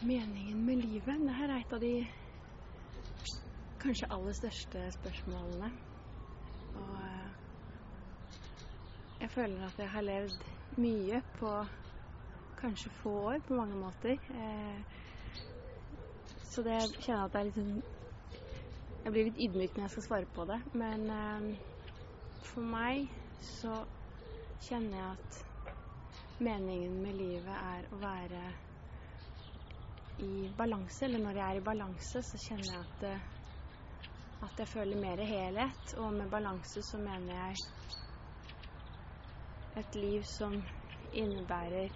Meningen med livet? Dette er et av de kanskje aller største spørsmålene. Og eh, jeg føler at jeg har levd mye på kanskje få år på mange måter. Eh, så det jeg kjenner at det er litt sånn Jeg blir litt ydmyk når jeg skal svare på det. Men eh, for meg så kjenner jeg at meningen med livet er å være i balanse. Eller når jeg er i balanse, så kjenner jeg at, eh, at jeg føler mer helhet. Og med balanse så mener jeg et liv som innebærer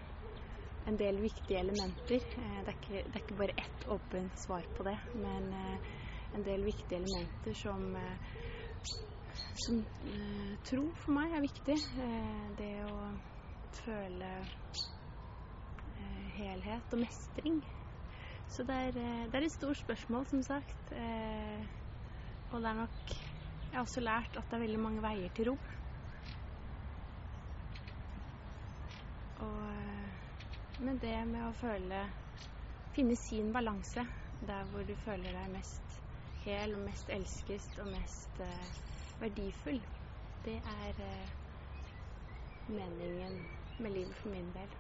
en del viktige elementer. Eh, det er ikke, det er ikke bare ett åpent svar på det, men eh, en del viktige elementer som som tro for meg er viktig. Det å føle helhet og mestring. Så det er, det er, et stort spørsmål, som sagt. og det er nok Jeg har også lært at det er veldig mange veier til ro. Og men det med å føle Finne sin balanse der hvor du føler deg mest hel og mest elsket og mest eh, verdifull, det er eh, meningen med livet for min del.